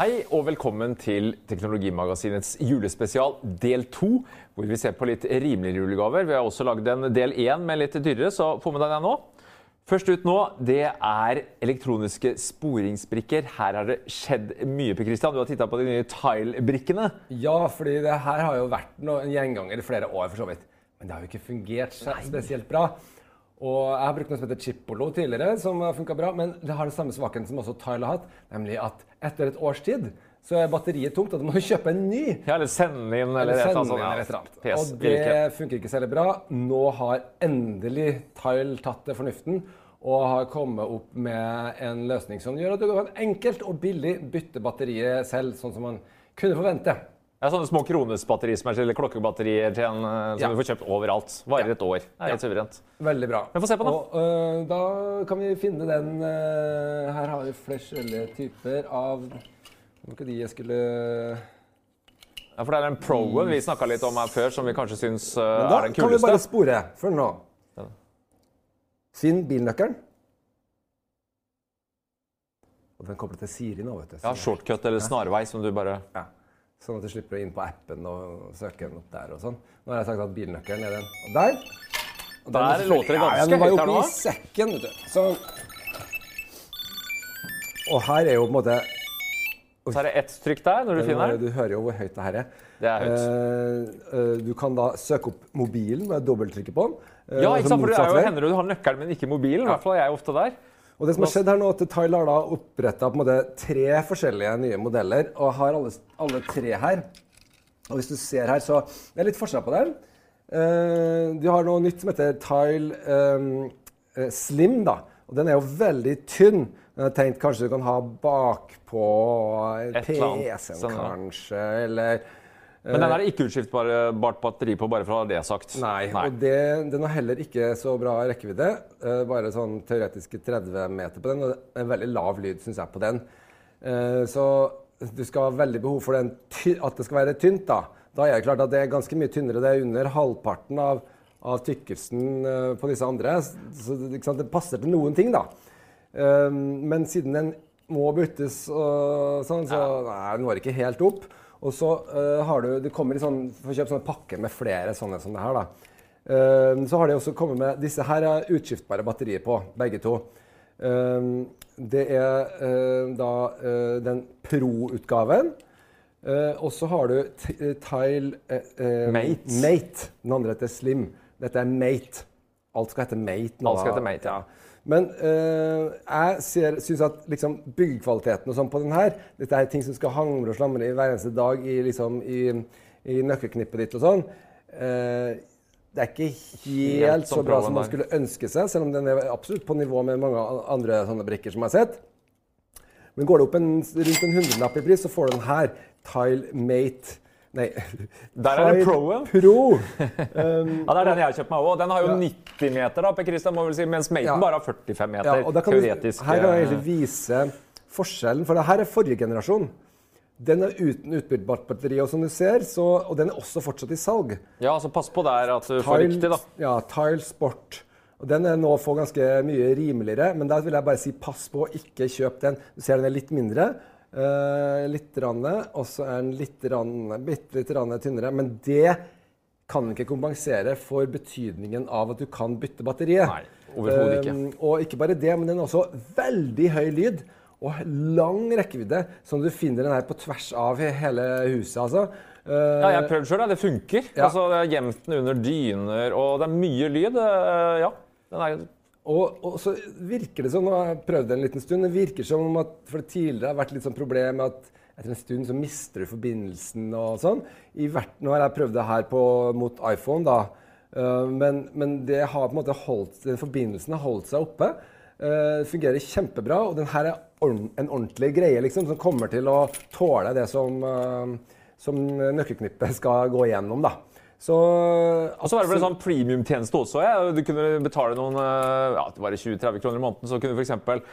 Hei og velkommen til Teknologimagasinets julespesial del to, hvor vi ser på litt rimeligere julegaver. Vi har også lagd en del én med litt dyrere, så få med deg den nå. Først ut nå, det er elektroniske sporingsbrikker. Her har det skjedd mye. Per Christian. Du har titta på de nye Tile-brikkene. Ja, fordi det her har jo vært noe, en gjenganger i flere år, for så vidt. Men det har jo ikke fungert spesielt bra. Og jeg har brukt noe som heter Chipolo tidligere, som har funka bra. Men det har den samme svakheten som også Tile har hatt, nemlig at etter et års tid så er batteriet tomt, og du må kjøpe en ny. Ja, eller sende inn, eller, Eller sende eller inn, eller annet. et eller annet. Og det funker ikke særlig bra. Nå har endelig Tile tatt til fornuften og har kommet opp med en løsning som gjør at du kan enkelt og billig bytte batteriet selv, sånn som man kunne forvente. Ja, sånne små kronesbatterier eller er klokkebatterier til en, eh, som Ja. du får kjøpt overalt. Varer et år. Det er helt suverent. Veldig bra. Men få se på den. Og øh, da kan vi finne den øh, Her har vi flere typer av Var ikke de jeg skulle Ja, for det er den Pro-en vi snakka litt om her før, som vi kanskje syns Men da er den kan vi bare spore. Følg nå. Finn bilnøkkelen. Og den kobler til Siri nå, vet du. Ja, shortcut eller snarvei, som du bare Ja. Sånn at du slipper å inn på appen og søke den opp der og sånn. Nå har jeg sagt at bilnøkkelen er den. Og der. Og den Der er låter det ja, ganske den var jo høyt her oppi nå. i sekken, vet du. Sånn. Og her er jo på en måte Så er det ett trykk der når du finner den. Du hører jo hvor høyt det her er. Det er høyt. Eh, eh, du kan da søke opp mobilen med dobbelttrykket på den. eh, Ja, ikke sant? for det er jo hender du har nøkkelen, men ikke mobilen. I hvert fall er jeg ofte der. Og det som har skjedd her nå, at Tile har da oppretta tre forskjellige nye modeller, og har alle, alle tre her. Og hvis du ser her, så Det er litt forskjell på dem. Uh, de har noe nytt som heter Tile um, Slim, da. Og den er jo veldig tynn. Jeg har tenkt kanskje du kan ha bakpå. PC-en, Sånn, kanskje, eller Men den er det ikke utskiftbart batteri på, bare for å ha det sagt. Nei, og det, den har heller ikke så bra rekkevidde. Eh, bare sånn teoretiske 30 meter på den, og er en veldig lav lyd, syns jeg, på den. Eh, så du skal ha veldig behov for den at det skal være tynt, da. Da er det klart at det er ganske mye tynnere. Det er under halvparten av, av tykkelsen eh, på disse andre. Så det- passer til noen ting, da. Eh, men siden den må byttes og sånn, så nei, den når ikke helt opp. Og så uh, har du du kommer i sånn, får kjøpe sånne pakker med flere sånne som det her, da. Uh, så har de også kommet med Disse her er utskiftbare batterier på, begge to. Uh, det er da den Pro-utgaven. Og så har du Tile Mate. Mate. Den andre heter Slim. Dette er Mate. Alt skal hete Mate nå. Alt skal hete Mate, ja. Men øh, jeg ser, synes at liksom, byggkvaliteten og sånn på den her Dette er ting som skal hamre og slamre i hver eneste dag i, liksom, i, i nøkkelknippet ditt og sånn. Øh, det er ikke helt, Helt så bra som man skulle ønske seg, selv om den er absolutt på nivå med mange andre sånne brikker som jeg har sett. Men går det opp en, rundt en hundrelapp i pris, så får du den her. Tile Mate Nei. Der er det Tile Pro-en. Pro. Ja, Det er den jeg har kjøpt meg òg. Den har jo 90 meter, da, Per Christian, må vel si, mens Maten Ja. bare har 45 meter. Ja, kan du, her kan jeg eh, egentlig vise forskjellen, for det her er forrige generasjon. Den er uten utbyttbart batteri, og som du ser, så, og den er også fortsatt i salg. Ja, så pass på der at du får riktig, da. Ja, Tile Sport. Og Den er nå få ganske mye rimeligere, men da vil jeg bare si pass på, å ikke kjøpe den. Du ser den er litt mindre. Eh, litt og så er den litt bitte litt tynnere. Men det kan ikke kompensere for betydningen av at du kan bytte batteriet. Nei, overhodet ikke. Uh, og ikke bare det, men den har også veldig høy lyd og lang rekkevidde, som du finner den her på tvers av hele huset. altså. Uh, Ja, jeg har prøvd sjøl, det funker. Ja. Altså, jeg har Gjemt den under dyner, og det er mye lyd. Uh, Ja. Den er, Og, og så virker det som, nå har jeg prøvd det en liten stund, det virker som om at for det tidligere har vært litt sånn problem at etter en stund så mister du forbindelsen og sånn. I hvert, nå har jeg prøvd det her på, mot iPhone, da. Uh, men, men, det har på en måte holdt, den forbindelsen har holdt seg oppe. Uh, fungerer kjempebra, og den her er en ordentlig greie liksom, som kommer til å tåle det som, uh, som nøkkelknippet skal gå igjennom. da. Så, og så var det vel en sånn premium-tjeneste også. Ja. Du kunne betale noen ja, det var 20-30 kroner i måneden. Så kunne du f.eks.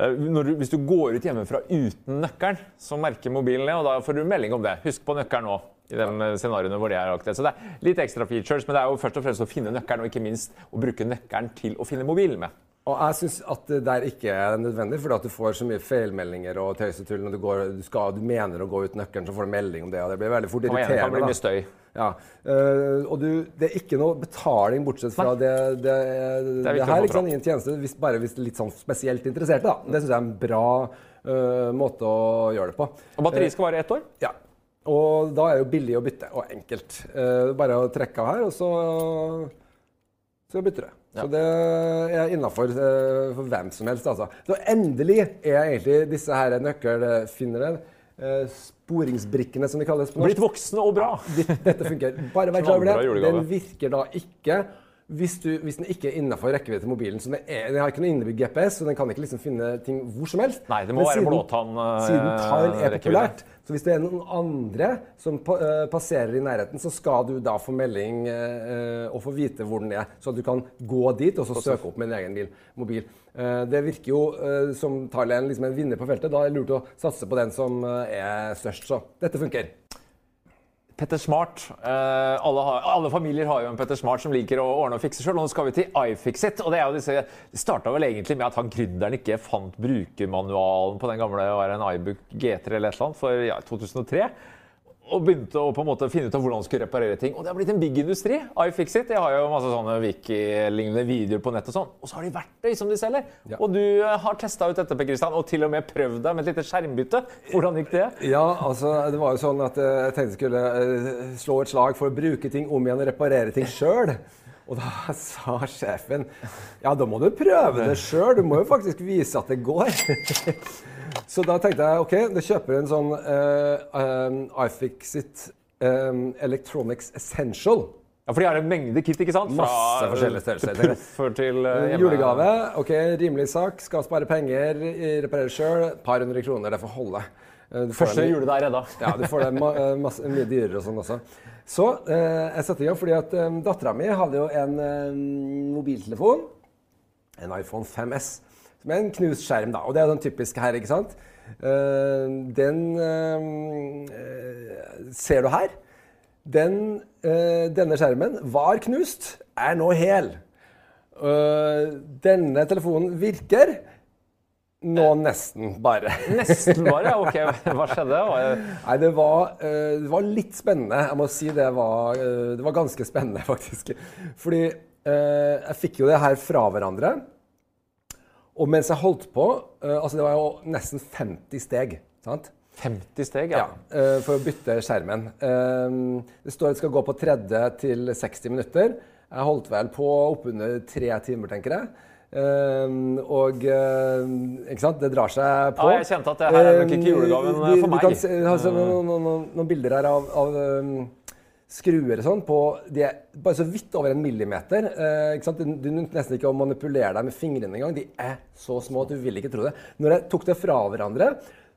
Du, hvis du går ut hjemmefra uten nøkkelen, så merker mobilen det, og da får du melding om det. Husk på nøkkelen nå i de scenarioene hvor det er aktuelt. Så det er litt ekstra features, men det er jo først og fremst å finne nøkkelen, og ikke minst å bruke nøkkelen til å finne mobilen med. Og jeg syns at det der ikke er nødvendig, fordi at du får så mye feilmeldinger og tøysetull når du, går, du, skal, du, mener å gå ut nøkkelen, så får du melding om det, og det blir veldig fort irriterende. Det kan bli mye støy. Ja. Uh, og du, det er ikke noe betaling bortsett fra det, det, det, det her. Ikke sant, ingen tjeneste, hvis, bare hvis litt sånn spesielt interesserte. Da. Det syns jeg er en bra uh, måte å gjøre det på. Og batteriet skal vare ett år? Ja. Og da er det jo billig å bytte, og enkelt. Uh, bare å trekke av her, og så, så bytter du. Ja. Så det er innafor uh, for hvem som helst. Altså. Så endelig er egentlig disse her nøkkelfinnerne, uh, sporingsbrikkene som de kalles på norsk Blitt voksne og bra! Dette funker. Bare vær klar over det. Den virker da ikke hvis, du, hvis, den ikke er innenfor rekkevidde til mobilen. Så den, er, den har ikke noe innebygd GPS, så den kan ikke liksom finne ting hvor som helst. Nei, det må Men være blåtann uh, Siden tall er populært, så hvis det er noen andre som uh, passerer i nærheten, så skal du da få melding uh, og få vite hvor den er, så at du kan gå dit og så søke opp med en egen bil, mobil. det virker jo som er liksom en vinner på feltet. Da er det lurt å satse på den som er størst. Så dette funker. Petter Smart. Eh, alle, har, alle, familier har jo en Petter Smart som liker å ordne og fikse sjøl. Nå skal vi til iFixit. og Det, er jo disse, starta vel egentlig med at han gründeren ikke fant brukermanualen på den gamle var en iBook G3 eller et eller annet for ja, 2003 og begynte å på en måte finne ut av hvordan man skulle reparere ting. Og det har blitt en big industri. iFixit Jeg har jo masse sånne Wiki-lignende videoer på nett. Og sånn. Og så har de verktøy som de selger. Ja. Og du eh, har testa ut dette, Per Kristian, og til og med prøvd deg med et lite skjermbytte. Hvordan gikk det? Ja, altså, det var jo sånn at eh, jeg tenkte jeg skulle eh, slå et slag for å bruke ting om igjen og reparere ting sjøl. Og da sa sjefen ja, da må du prøve det sjøl. Du må jo faktisk vise at det går. Så da tenkte jeg OK, du kjøper en sånn uh, um, iFixit um, Electronics Essential. Ja, For de har en mengde kit, ikke sant? Fra Masse forskjellige størrelser. Til, til uh, Julegave. ok, Rimelig sak. Skal spare penger. Reparere sjøl. Par hundre kroner. Det får holde. Første jule der redda. ja, du får det ma masse, mye dyrere og sånn også. Så uh, jeg satte i gang fordi at um, dattera mi hadde jo en mobiltelefon. En iPhone 5S. Er en knust skjerm, da. Og det er den typiske her, ikke sant? Uh, den uh, ser du her. Den, denne skjermen var knust, er nå hel. denne telefonen virker. Nå nesten, bare. Nesten bare? Ok, hva skjedde? Nei, det var, det var, litt spennende. Jeg må si det var, det var ganske spennende, faktisk. Fordi jeg fikk jo det her fra hverandre. Og mens jeg holdt på uh, altså Det var jo nesten 50 steg. sant? 50 steg, ja. ja uh, for å bytte skjermen. Uh, det står at det skal gå på 30 til 60 minutter. Jeg holdt vel på oppunder tre timer, tenker jeg. og ikke sant, det drar seg på. Ja, jeg kjente at det her er nok ikke julegaven for meg. Du kan se altså, noen, noen, noen, bilder her av, av skruer sånn på De er bare så vidt over en millimeter. Eh, ikke sant? Du, du nesten ikke å manipulere deg med fingrene engang. De er så små at du vil ikke tro det. Når jeg tok det fra hverandre,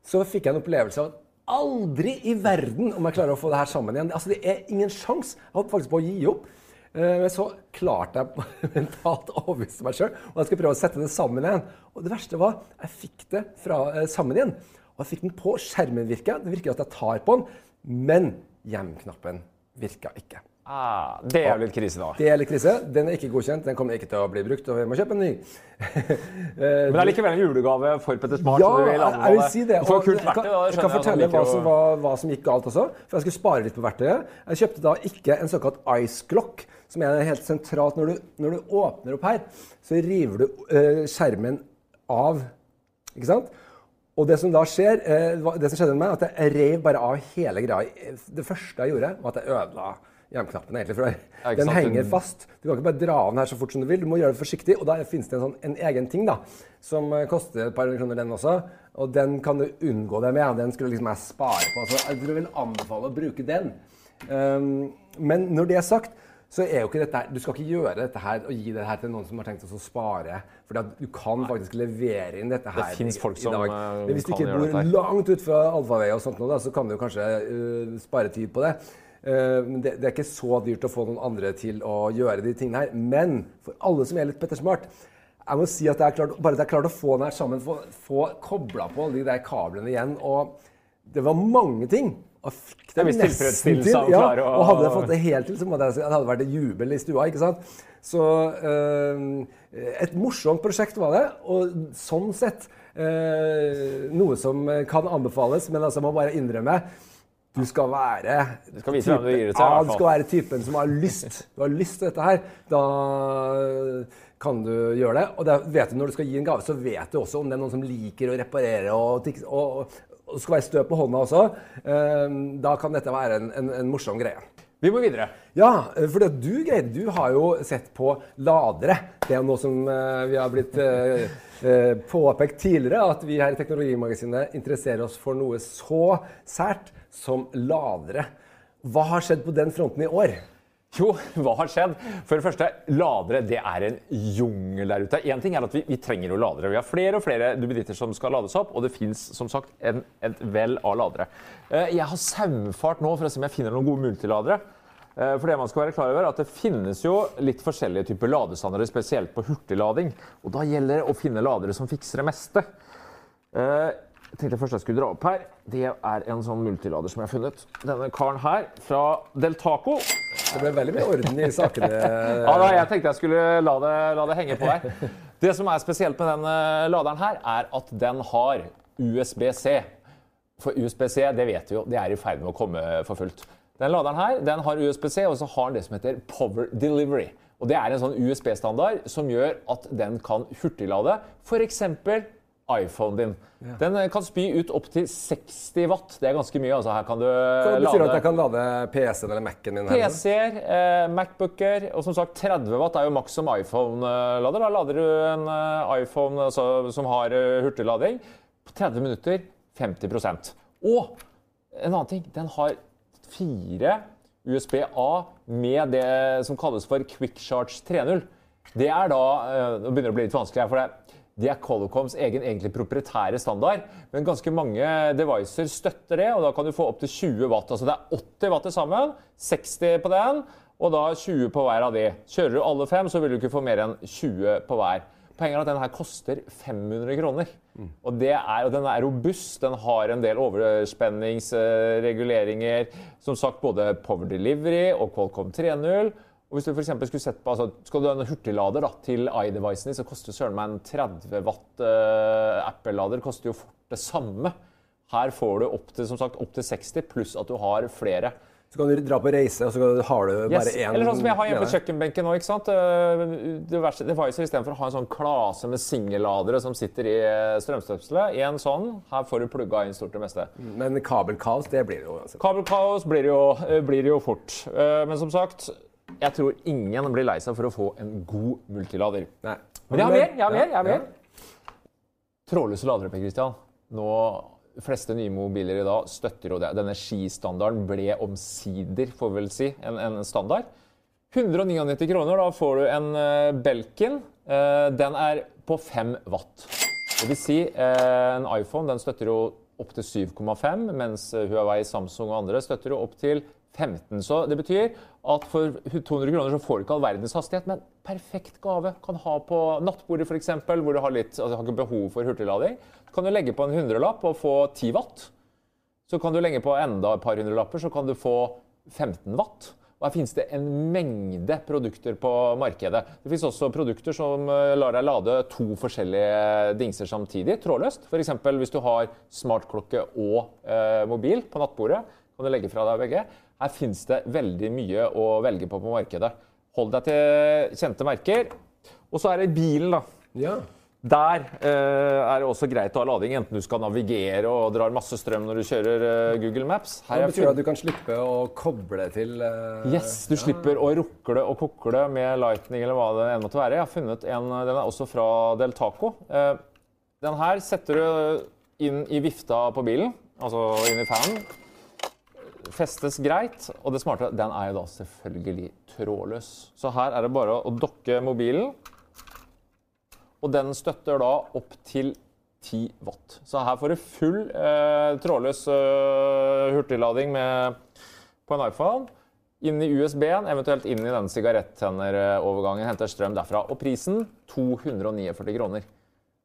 så fikk jeg en opplevelse av at aldri i verden om jeg klarer å få det her sammen igjen. Altså, Det er ingen sjans. Jeg holdt faktisk på å gi opp. Eh, men så klarte jeg mentalt å overbevise meg sjøl, og jeg skal prøve å sette det sammen igjen. Og det verste var jeg fikk det fra, eh, sammen igjen. Og jeg fikk den på. Skjermen virker Det virker at jeg tar på den. Men hjem-knappen virka ikke. Ah, det er jo litt krise, da. Det er litt krise. Den er ikke godkjent. Den kommer ikke til å bli brukt, og vi må kjøpe en ny. Men det er likevel en julegave for Petter Smart? Ja, jeg, jeg vil si det. Og kult verktøy. jeg kan fortelle hva som, var, hva som, gikk galt også. For jeg skulle spare litt på verktøyet. Jeg kjøpte da ikke en såkalt Ice Clock, som er helt sentralt. Når du, når du åpner opp her, så river du uh, skjermen av. Ikke sant? Og det som da skjer, eh, det som skjedde med meg, at jeg rev bare av hele greia. Det første jeg gjorde, var at jeg ødela hjemknappen. egentlig, for Den sant? henger fast. Du kan ikke bare dra av den her så fort som du vil. Du må gjøre det forsiktig. Og da finnes det en, sånn, en egen ting da, som eh, koster et par kroner, den også. Og den kan du unngå det med. Den skulle liksom jeg spare på. Så jeg vil anbefale å bruke den. Um, men når det er sagt, så er jo ikke dette Du skal ikke gjøre dette her og gi det her til noen som har tenkt å spare. For du kan faktisk levere inn dette her Det folk som, dag. eh, Men hvis du ikke gjøre bor langt ut fra allfarvei, og sånt nå, da, så kan du kanskje uh, spare tid på det. Uh, men det, det er ikke så dyrt å få noen andre til å gjøre de tingene her. Men for alle som er litt Pettersmart jeg må si at jeg har klart, bare at jeg klarte å få den her sammen, få, få kobla på alle de der kablene igjen. Og det var mange ting. Det er visst nesten tilfredsstillelse til. av å Ja, klare å- og hadde jeg fått det helt til, så måtte jeg, det hadde vært en jubel i stua. ikke sant? Så eh, et morsomt prosjekt var det, og sånn sett eh, noe som kan anbefales, men altså, må bare innrømme du skal være Du skal vise hvem du gir det til, ja, du skal være typen som har lyst. Du har lyst til dette her. Da kan du gjøre det. Og det vet du når du skal gi en gave, så vet du også om det er noen som liker å reparere og, og, og det skal være stø på hånda også. Eh, Da kan dette være en, en, en morsom greie. Vi må videre. Ja, for du, Geir, du har jo sett på ladere. Det er noe som eh, vi har blitt eh, eh, påpekt tidligere, at vi her i Teknologimagasinet interesserer oss for noe så sært som ladere. Hva har skjedd på den fronten i år? Jo, hva har skjedd? For det første, ladere det er en jungel der ute. En ting er at vi, vi trenger jo ladere. Vi har flere og flere duppeditter som skal lades opp, og det fins som sagt en, et vell av ladere. Eh, Jeg har saumfart nå for å se om jeg finner noen gode multiladere. Eh, For det man skal være klar over er at Det finnes jo litt forskjellige typer ladestandarder, spesielt på hurtiglading. Og Da gjelder det å finne ladere som fikser det meste. Eh, Jeg tenkte først jeg skulle dra opp her. Det er en sånn multilader som jeg har funnet. Denne karen her fra Deltaco. Det ble veldig mye orden i sakene. Ja, da, jeg tenkte jeg skulle la det, la det henge på der. Det som er spesielt med den eh, laderen her, er at den har USB-C. For USB-C, det vet vi jo, det er i ferd med å komme for fullt. Den laderen her, den har USB-C, og så har den det som heter Power Delivery. Og det er en sånn USB-standard som gjør at den kan hurtiglade f.eks. iPhonen din. Den eh, kan spy ut opptil 60 watt. Det er ganske mye. altså Her kan du Hva lade betyr det at jeg kan lade PC-en eller Mac-en min? PC-er, eh, Macbooker og som sagt 30 watt er jo maks som iPhone-lader. Da lader du en eh, iPhone altså, som har eh, hurtiglading på 30 minutter 50% Og en annen ting, den har fire USB-A med det som kalles for Quick Charge 3.0. Det er da eh, Nå begynner det å bli litt vanskelig her, for det det er Colocoms egen egentlig proprietære standard, men ganske mange devices støtter det, og da kan du få opptil 20 watt. Altså det er 80 watt til sammen, 60 på den, og da 20 på hver av de. Kjører du alle fem, så vil du ikke få mer enn 20 på hver. Poenget er at den her koster 500 kroner. Og, det er, og den er robust. Den har en del overspenningsreguleringer. Som sagt både Power Delivery og Qualcomm 3.0. Og hvis du for skulle sett på, altså, Skal du ha en hurtiglader da, til iDevicen din, så koster søren meg en 30 watt uh, Apple-lader koster jo fort det samme. Her får du som sagt, opp til 60, pluss at du har flere. Så kan du dra på reise, og så har du bare Yes. én Eller sånn som jeg har hjemme på kjøkkenbenken nå. ikke sant? Eh, Diverse devices istedenfor å ha en sånn klase med singelladere som sitter i eh, strømstøpselet. En sånn. Her får du plugga inn stort det meste. Men kabelkaos, det blir det jo uansett. Kabelkaos blir det jo, blir det jo fort. Men som sagt, jeg tror ingen blir lei seg for å få en god multilader. Nei. Men jeg har mer! jeg har mer, jeg har Ja, mer. Trådløse ladere, Per Christian. Nå, de fleste nye mobiler i dag støtter jo det. Denne skistandarden ble omsider, får vi vel si, en, en standard. 199 kroner, da får du en eh, Belkin. Eh, den er på 5 watt. Det vil si, eh, en iPhone den støtter jo opp til 7,5, mens Huawei, Samsung og andre støtter jo opp til 15. Så det betyr at for 200 kroner så får du ikke all verdens hastighet, men perfekt gave. Kan ha på nattbordet f.eks., hvor du har litt, altså har ikke behov for hurtiglading. Så kan du legge på en hundrelapp og få 10 watt. Så kan du legge på enda et par hundrelapper, så kan du få 15 watt. Og Her finnes det en mengde produkter på markedet. Det finnes også produkter som eh, lar deg lade to forskjellige dingser samtidig, trådløst. F.eks. hvis du har smartklokke og eh, mobil på nattbordet, kan du legge fra deg begge. Her finnes det veldig mye å velge på på markedet. Hold deg til kjente merker. Og så er det bilen, da. Ja. Der eh, er det også greit å ha lading, enten du skal navigere og drar masse strøm når du kjører eh, Google Maps. Her Det betyr at du kan slippe å koble til eh, Yes, du slipper å rukle og kokle med Lightning eller hva det enn måtte være. Jeg har funnet en, Den er også fra Del Taco. Eh, den her setter du inn i vifta på bilen, altså inn i fanen. Festes greit. Og det smarte, den er jo da selvfølgelig trådløs. Så her er det bare å dokke mobilen. Og den støtter da opp til 10 watt. Så her får du full eh, trådløs eh, hurtiglading med, på en iPhone. Inn i USB-en, eventuelt inn i denne sigarettennerovergangen. Henter strøm derfra. Og prisen 249 kroner.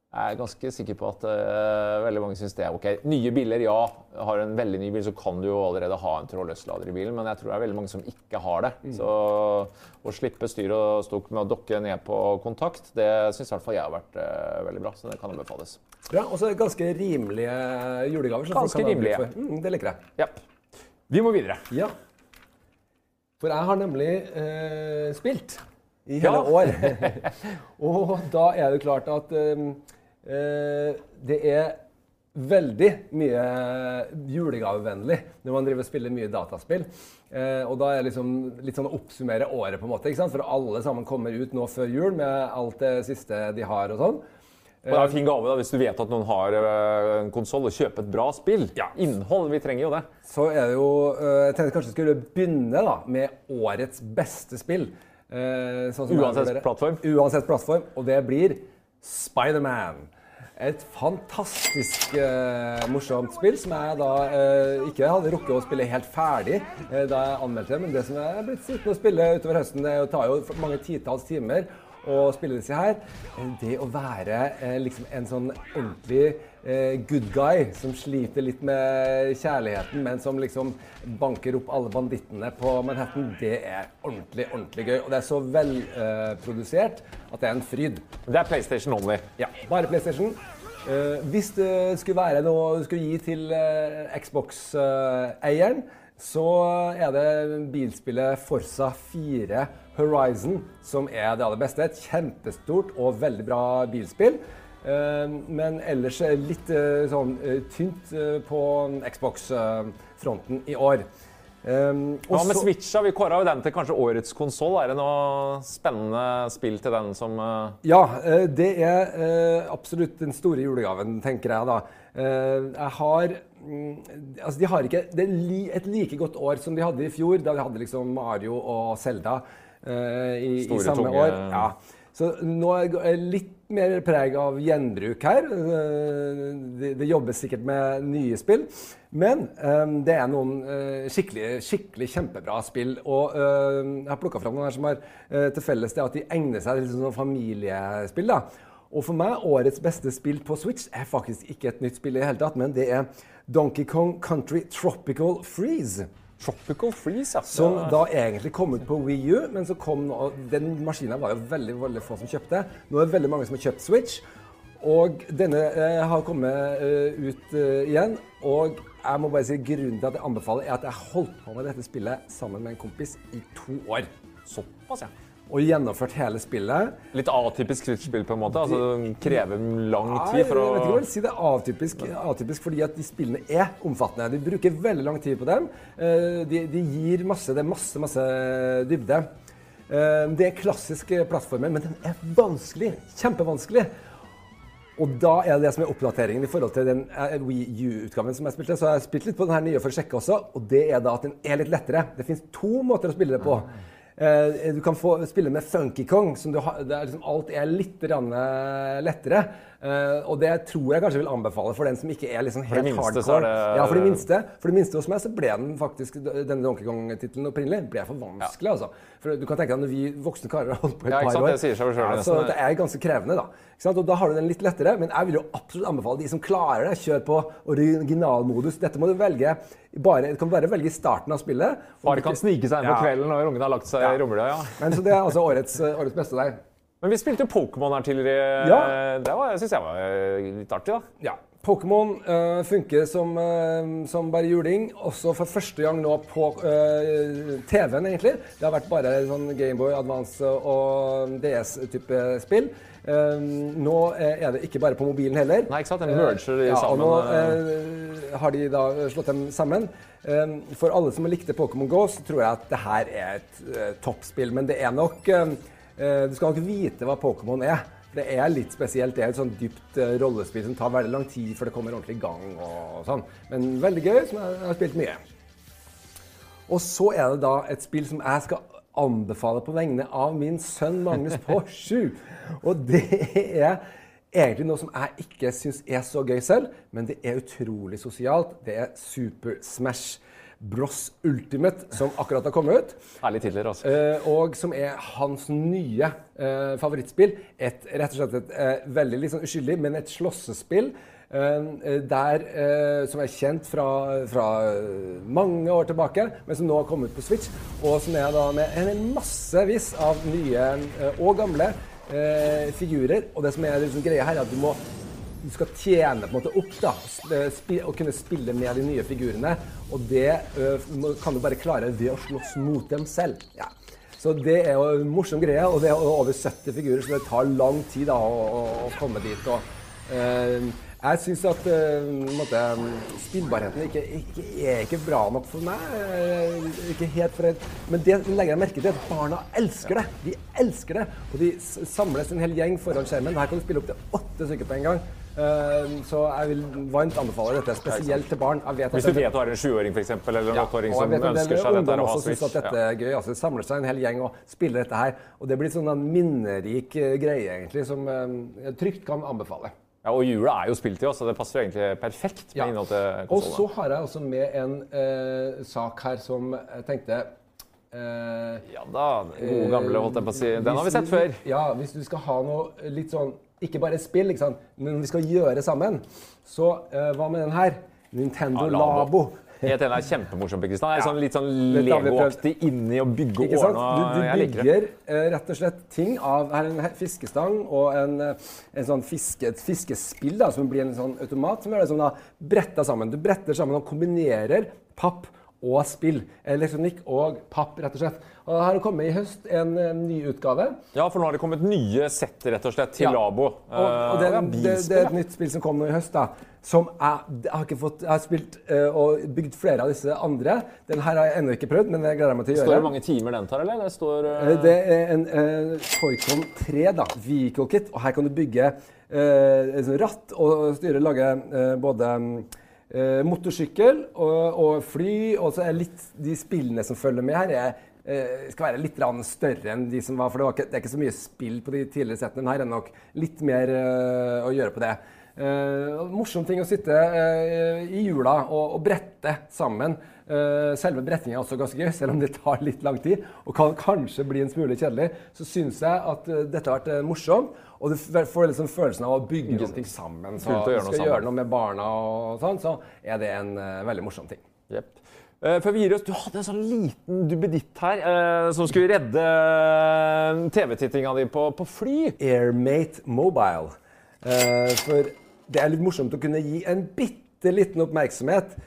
Jeg er ganske sikker på at uh, veldig mange syns det er ok. Nye biler, ja. Har du en veldig ny bil, så kan du jo allerede ha en trådløs lader i bilen. Men jeg tror det er veldig mange som ikke har det. Mm. Så å slippe styr og stokk med å dokke ned på kontakt, det syns i hvert fall jeg har vært uh, veldig bra. Så det kan anbefales. Ja, Og så ganske rimelige julegaver. ganske rimelige. Mm, det liker jeg. Ja. Vi må videre. Ja. For jeg har nemlig uh, spilt i hele ja. år. og da er det klart at um, det er veldig mye julegavevennlig når man driver og spiller mye dataspill. Eh, og da er liksom litt sånn oppsummere året, på en måte, ikke sant? for alle sammen kommer ut nå før jul med alt det siste de har. og sånn. Og det er en fin gave da, hvis du vet at noen har eh, en konsoll, og kjøper et bra spill. Ja. Innhold. Vi trenger jo det. Så er det jo Jeg tenkte kanskje vi skulle begynne da, med årets beste spill. Sånn Uansett plattform? Uansett plattform. Og det blir Spiderman. Et fantastisk uh, morsomt spill som jeg da uh, ikke hadde rukket å spille helt ferdig uh, da jeg anmeldte det. Men det som jeg er blitt sittende og spille utover høsten, det tar jo mange titalls timer å spille disse her. Det å være liksom en sånn ordentlig eh, good guy som sliter litt med kjærligheten, men som liksom banker opp alle bandittene på Manhattan, det er ordentlig, ordentlig gøy. Og det er så velprodusert uh, at det er en fryd. Det er PlayStation only? Ja, bare PlayStation. Uh, hvis det skulle være noe du skulle gi til uh, Xbox-eieren, så er det bilspillet Forsa 4 Horizon som er det aller beste. Et kjempestort og veldig bra bilspill. Eh, men ellers litt eh, sånn eh, tynt på Xbox-fronten i år. Hva med Switcha? Vi kåra den til kanskje årets konsoll. Er det noe spennende spill til den som Ja, det er absolutt den store julegaven, tenker jeg da. Jeg har um, Altså, de har ikke Det er et like godt år som de hadde i fjor, da de hadde liksom Mario og Selda i, i samme tunge. år. Ja. Så nå er det litt mer preg av gjenbruk her. Eh, det, jobbes sikkert med nye spill. Men um, det er noen uh, skikkelig, skikkelig kjempebra spill. Og uh, jeg har plukka fram noen her som har uh, til felles det at de egner seg til sånn familiespill. da. Og for meg, årets beste spill på Switch er faktisk ikke et nytt spill i det hele tatt, men det er Donkey Kong Country Tropical Freeze. Tropical Freeze, ja. Som da egentlig kom ut på Wii U, men så kom nå Den maskinen var jo veldig veldig få som kjøpte. Nå er det veldig mange som har kjøpt Switch. Og denne eh, har kommet eh, ut eh, igjen. Og jeg må bare si grunnen til at jeg anbefaler, er at jeg holdt på med dette spillet sammen med en kompis i to år. Såpass, ja og gjennomført hele spillet. Litt atypisk spill på en måte? altså Det krever lang tid for å Jeg vet ikke hva jeg vil si det er atypisk, atypisk, fordi at de spillene er omfattende. De bruker veldig lang tid på dem. Eh, de, de gir masse Det er masse, masse dybde. Eh, det er klassisk plattformer, men den er vanskelig. Kjempevanskelig. Og da er det det som er oppdateringen i forhold til den eh, Wii U-utgaven som jeg spilte. Så jeg har spilt litt på den her nye for å sjekke også, og det er da at den er litt lettere. Det fins to måter å spille det på. Eh, du kan få spille med Funky Kong. Som har, liksom, alt er litt eh, lettere. Eh, og det tror jeg kanskje vil anbefale for den som ikke er liksom helt minste, hardcore. Det, ja, for de minste For de minste hos meg så ble den faktisk denne Donkey Kong-tittelen opprinnelig ble for vanskelig. Ja. altså. For du kan tenke deg Når vi voksne karer har holdt på et ja, par år det, sier seg selv, ja, så det er ganske krevende. da Og Da har du den litt lettere. Men jeg vil jo absolutt anbefale de som klarer det, kjør på originalmodus. Dette må du velge bare, kan bare velge i starten av spillet. Far kan snike seg inn på kvelden når ungene har lagt seg i romjula. Ja. Men så Det er altså årets, årets beste der. Men vi spilte Pokémon her tidligere. Ja. Det syns jeg var eh, litt artig. da. Ja. Pokémon uh, funker som, uh, som, bare juling, også for første gang nå på uh, TV-en, egentlig. Det har vært bare sånn Gameboy Advance og DS-type spill. nå er det ikke bare på mobilen heller. Nei, ikke sant? Den merger de ja, sammen. Og nå har de da slått dem sammen. for alle som likte Pokémon Go, så tror jeg at det her er et toppspill. Men det er nok Eh, du skal nok vite hva Pokémon er. Det er litt spesielt. Det er et sånn dypt eh, rollespill som tar veldig lang tid før det kommer ordentlig i gang. og sånn. Men veldig gøy, som jeg har spilt mye. Og så er det da et spill som jeg skal anbefale på vegne av min sønn Magnus på sju. Og det er egentlig noe som jeg ikke syns er så gøy selv, men det er utrolig sosialt. Det er Super Smash Bros Ultimate, som akkurat har kommet ut. Herlig titler, altså. Eh, og som er hans nye eh, favorittspill. Et, rett og slett et eh, veldig sånn uskyldig, men et slåssespill. der, som er kjent fra, fra mange år tilbake, men som nå har kommet ut på Switch. Og som er da med en massevis av nye og gamle figurer. Og det som er liksom greia her, er at du må du skal tjene måte opp da, og kunne spille med de nye figurene. Og det ø, kan du bare klare ved å slåss mot dem selv. Ja. Så det er jo en morsom greie, og det er over 70 figurer, så det tar lang tid da, å, å, komme dit. Og, øh, jeg syns at øh, måte, spillbarheten ikke, ikke, er ikke bra nok for meg. Ikke helt for et, men det legger jeg merke til at barna elsker det. De elsker det. Og de samles en hel gjeng foran skjermen. Her kan du spille opp til åtte stykker på en gang. Øh, så jeg vil varmt anbefale dette, spesielt til barn. Jeg vet at Hvis du vet du har en sjuåring eksempel, eller en åtteåring ja, som ønsker det seg dette og har også synes Switch. at dette er gøy. altså det Samler seg en hel gjeng og spiller dette her. Og det blir sånn en minnerik eh, greie, egentlig, som eh, jeg trygt kan anbefale. Ja, og jula er jo spilltid, så det passer jo egentlig perfekt med Ja. innhold til Og så har jeg også med en eh, sak her som jeg tenkte eh, Ja da, gode gamle, holdt jeg på å si. Den har vi sett før. Ja, hvis du skal ha noe litt sånn Ikke bare spill, ikke sant? men vi skal gjøre sammen. Så uh, hva med den her? Nintendo ah, Labo. Helt det er kjempemorsomt. Kristian. Det er sånn, litt sånn. Lego-aktig inni å bygge Ikke sant? Du, du Jeg bygger uh, rett og slett ting av her er en fiskestang og en, eh, en sånn fiske, et fiskespill da, som blir en sånn automat som gjør det som da bretta sammen. Du bretter sammen og kombinerer papp og spill. Elektronikk og papp, rett og slett. Og Her har det kommet i høst en, eh, ny utgave. Ja, for nå har det kommet nye sett rett og slett til Ja. Labo. Og, og det, Eh, det, det er et nytt spill som kom nå i høst, da. Som jeg, jeg har fått Jeg har spilt eh, og bygd flere av disse andre. Den her har jeg ennå ikke prøvd, men det gleder jeg meg til å gjøre. Står det mange timer den tar, eller? Det står Eh, Det er en uh, Toycon 3 da, vehicle kit, og her kan du bygge uh, ratt og styre lage uh, både eh, motorsykkel og, og fly, og så er litt de spillene som følger med her, er, eh, skal være litt større enn de som var, for det, var ikke, det er ikke så mye spill på de tidligere settene, men her er nok litt mer eh, å gjøre på det. Eh, morsom ting å sitte eh, i jula og, og brette sammen. Eh, selve brettingen er også ganske gøy, selv om det tar litt lang tid og kan kanskje bli en smule kjedelig. Så syns jeg at eh, dette har vært eh, morsomt, og du får liksom følelsen av å bygge noe sammen. Så du skal sammen. gjøre noe med barna og sånn, så er det en veldig morsom ting. Yep. Før vi gir oss, Du hadde en sånn liten duppeditt her eh, som skulle redde TV-tittinga di på, på fly. Airmate Mobile. Eh, for det er litt morsomt å kunne gi en bitte liten oppmerksomhet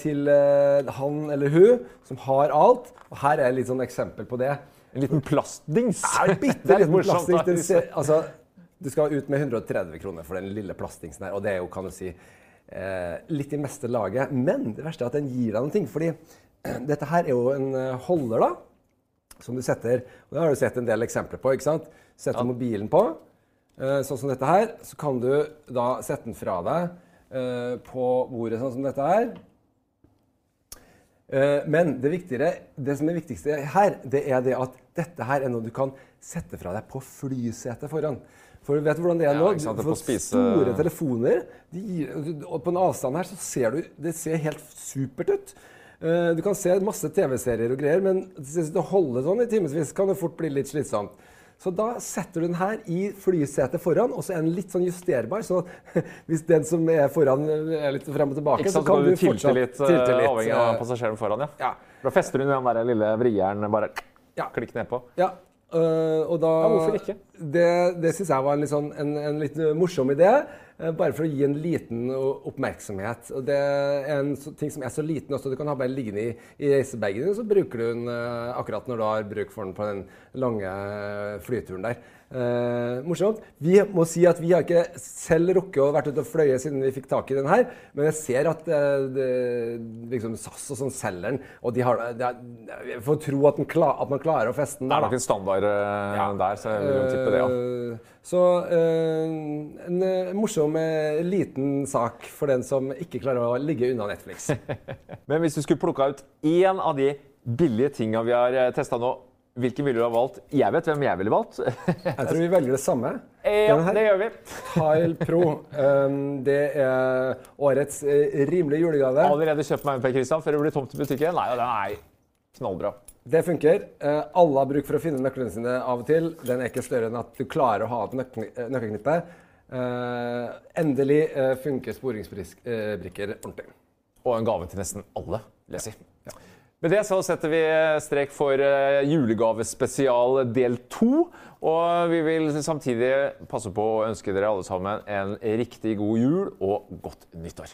til eh, han eller hun som har alt. Og her er litt sånn eksempel på det. En liten plastdings. Det bitte liten plastdings. Altså, du skal ut med 130 kroner for den lille plastingsen her, og det er jo, kan du si, eh, litt i meste laget. Men det verste er at den gir deg noen ting, fordi dette her er jo en eh, holder, da. Som du setter og Det har du sett en del eksempler på. ikke sant? Setter mobilen på, eh, sånn som dette her. Så kan du da sette den fra deg eh, på bordet, sånn som dette her. Eh, Men det, det som er viktigste her, det er det at dette her er noe du kan sette fra deg på flysetet foran. For du vet hvordan det er nå? Ja, det For spise- Store telefoner de gir, og På en avstand her så ser du Det ser helt supert ut. Eh, Du kan se masse TV-serier og greier, men hvis du holder sånn i timevis, kan det fort bli litt slitsomt. Så da setter du den her i flysetet foran, og så er den litt sånn justerbar. Så hvis den som er foran er litt frem og tilbake, så sant, så kan kan du du fortsatt litt, eh, tilte litt. avhengig av eh, passasjeren foran. ja. Ja. Da fester du den der lille vrieren bare Ja. klikk nedpå. Ja, øh, og da Ja, hvorfor ikke? Det, det syns jeg var en litt, sånn, en, en litt morsom idé. Uh, Bare for å gi en liten oppmerksomhet. Og det er en så, ting som er så liten også. Du kan ha bare liggende i, i reisebagen din, så bruker du den uh, akkurat når du har bruk for den på den lange eh, flyturen der. Eh, morsomt. Vi må si at vi har ikke selv rukket å vært ute og fløye siden vi fikk tak i den her, men jeg ser at eh, det, liksom SAS og sånn selger den, og de har det er- Jeg får tro at, den kla, at man klarer å feste den Det er nok en standard eh, der, så jeg vil jo tippe det. ja. Eh, Så eh, en eh, morsom liten sak for den som ikke klarer å ligge unna Netflix. Men hvis du skulle plukka ut én av de billige tinga vi har testa nå, hvilken ville du ha valgt? Jeg vet hvem jeg ville valgt. Jeg tror vi velger det samme. ja, det gjør vi. Tile Pro. Um, det er årets eh, rimelige julegave. Allerede kjøpt meg en Per Christian før det blir tomt i butikken. Nei, den er knallbra. Det funker. Eh, alle har bruk for å finne nøklene sine av og til. Den er ikke større enn at du klarer å ha nøkkel- eh, nøkkelknippe. Eh, endelig funker sporingsbrikker ordentlig. Og en gave til nesten alle, leser jeg. Med det så setter vi strek for eh, julegavespesial del to. Og vi vil samtidig passe på å ønske dere alle sammen en riktig god jul og godt nyttår.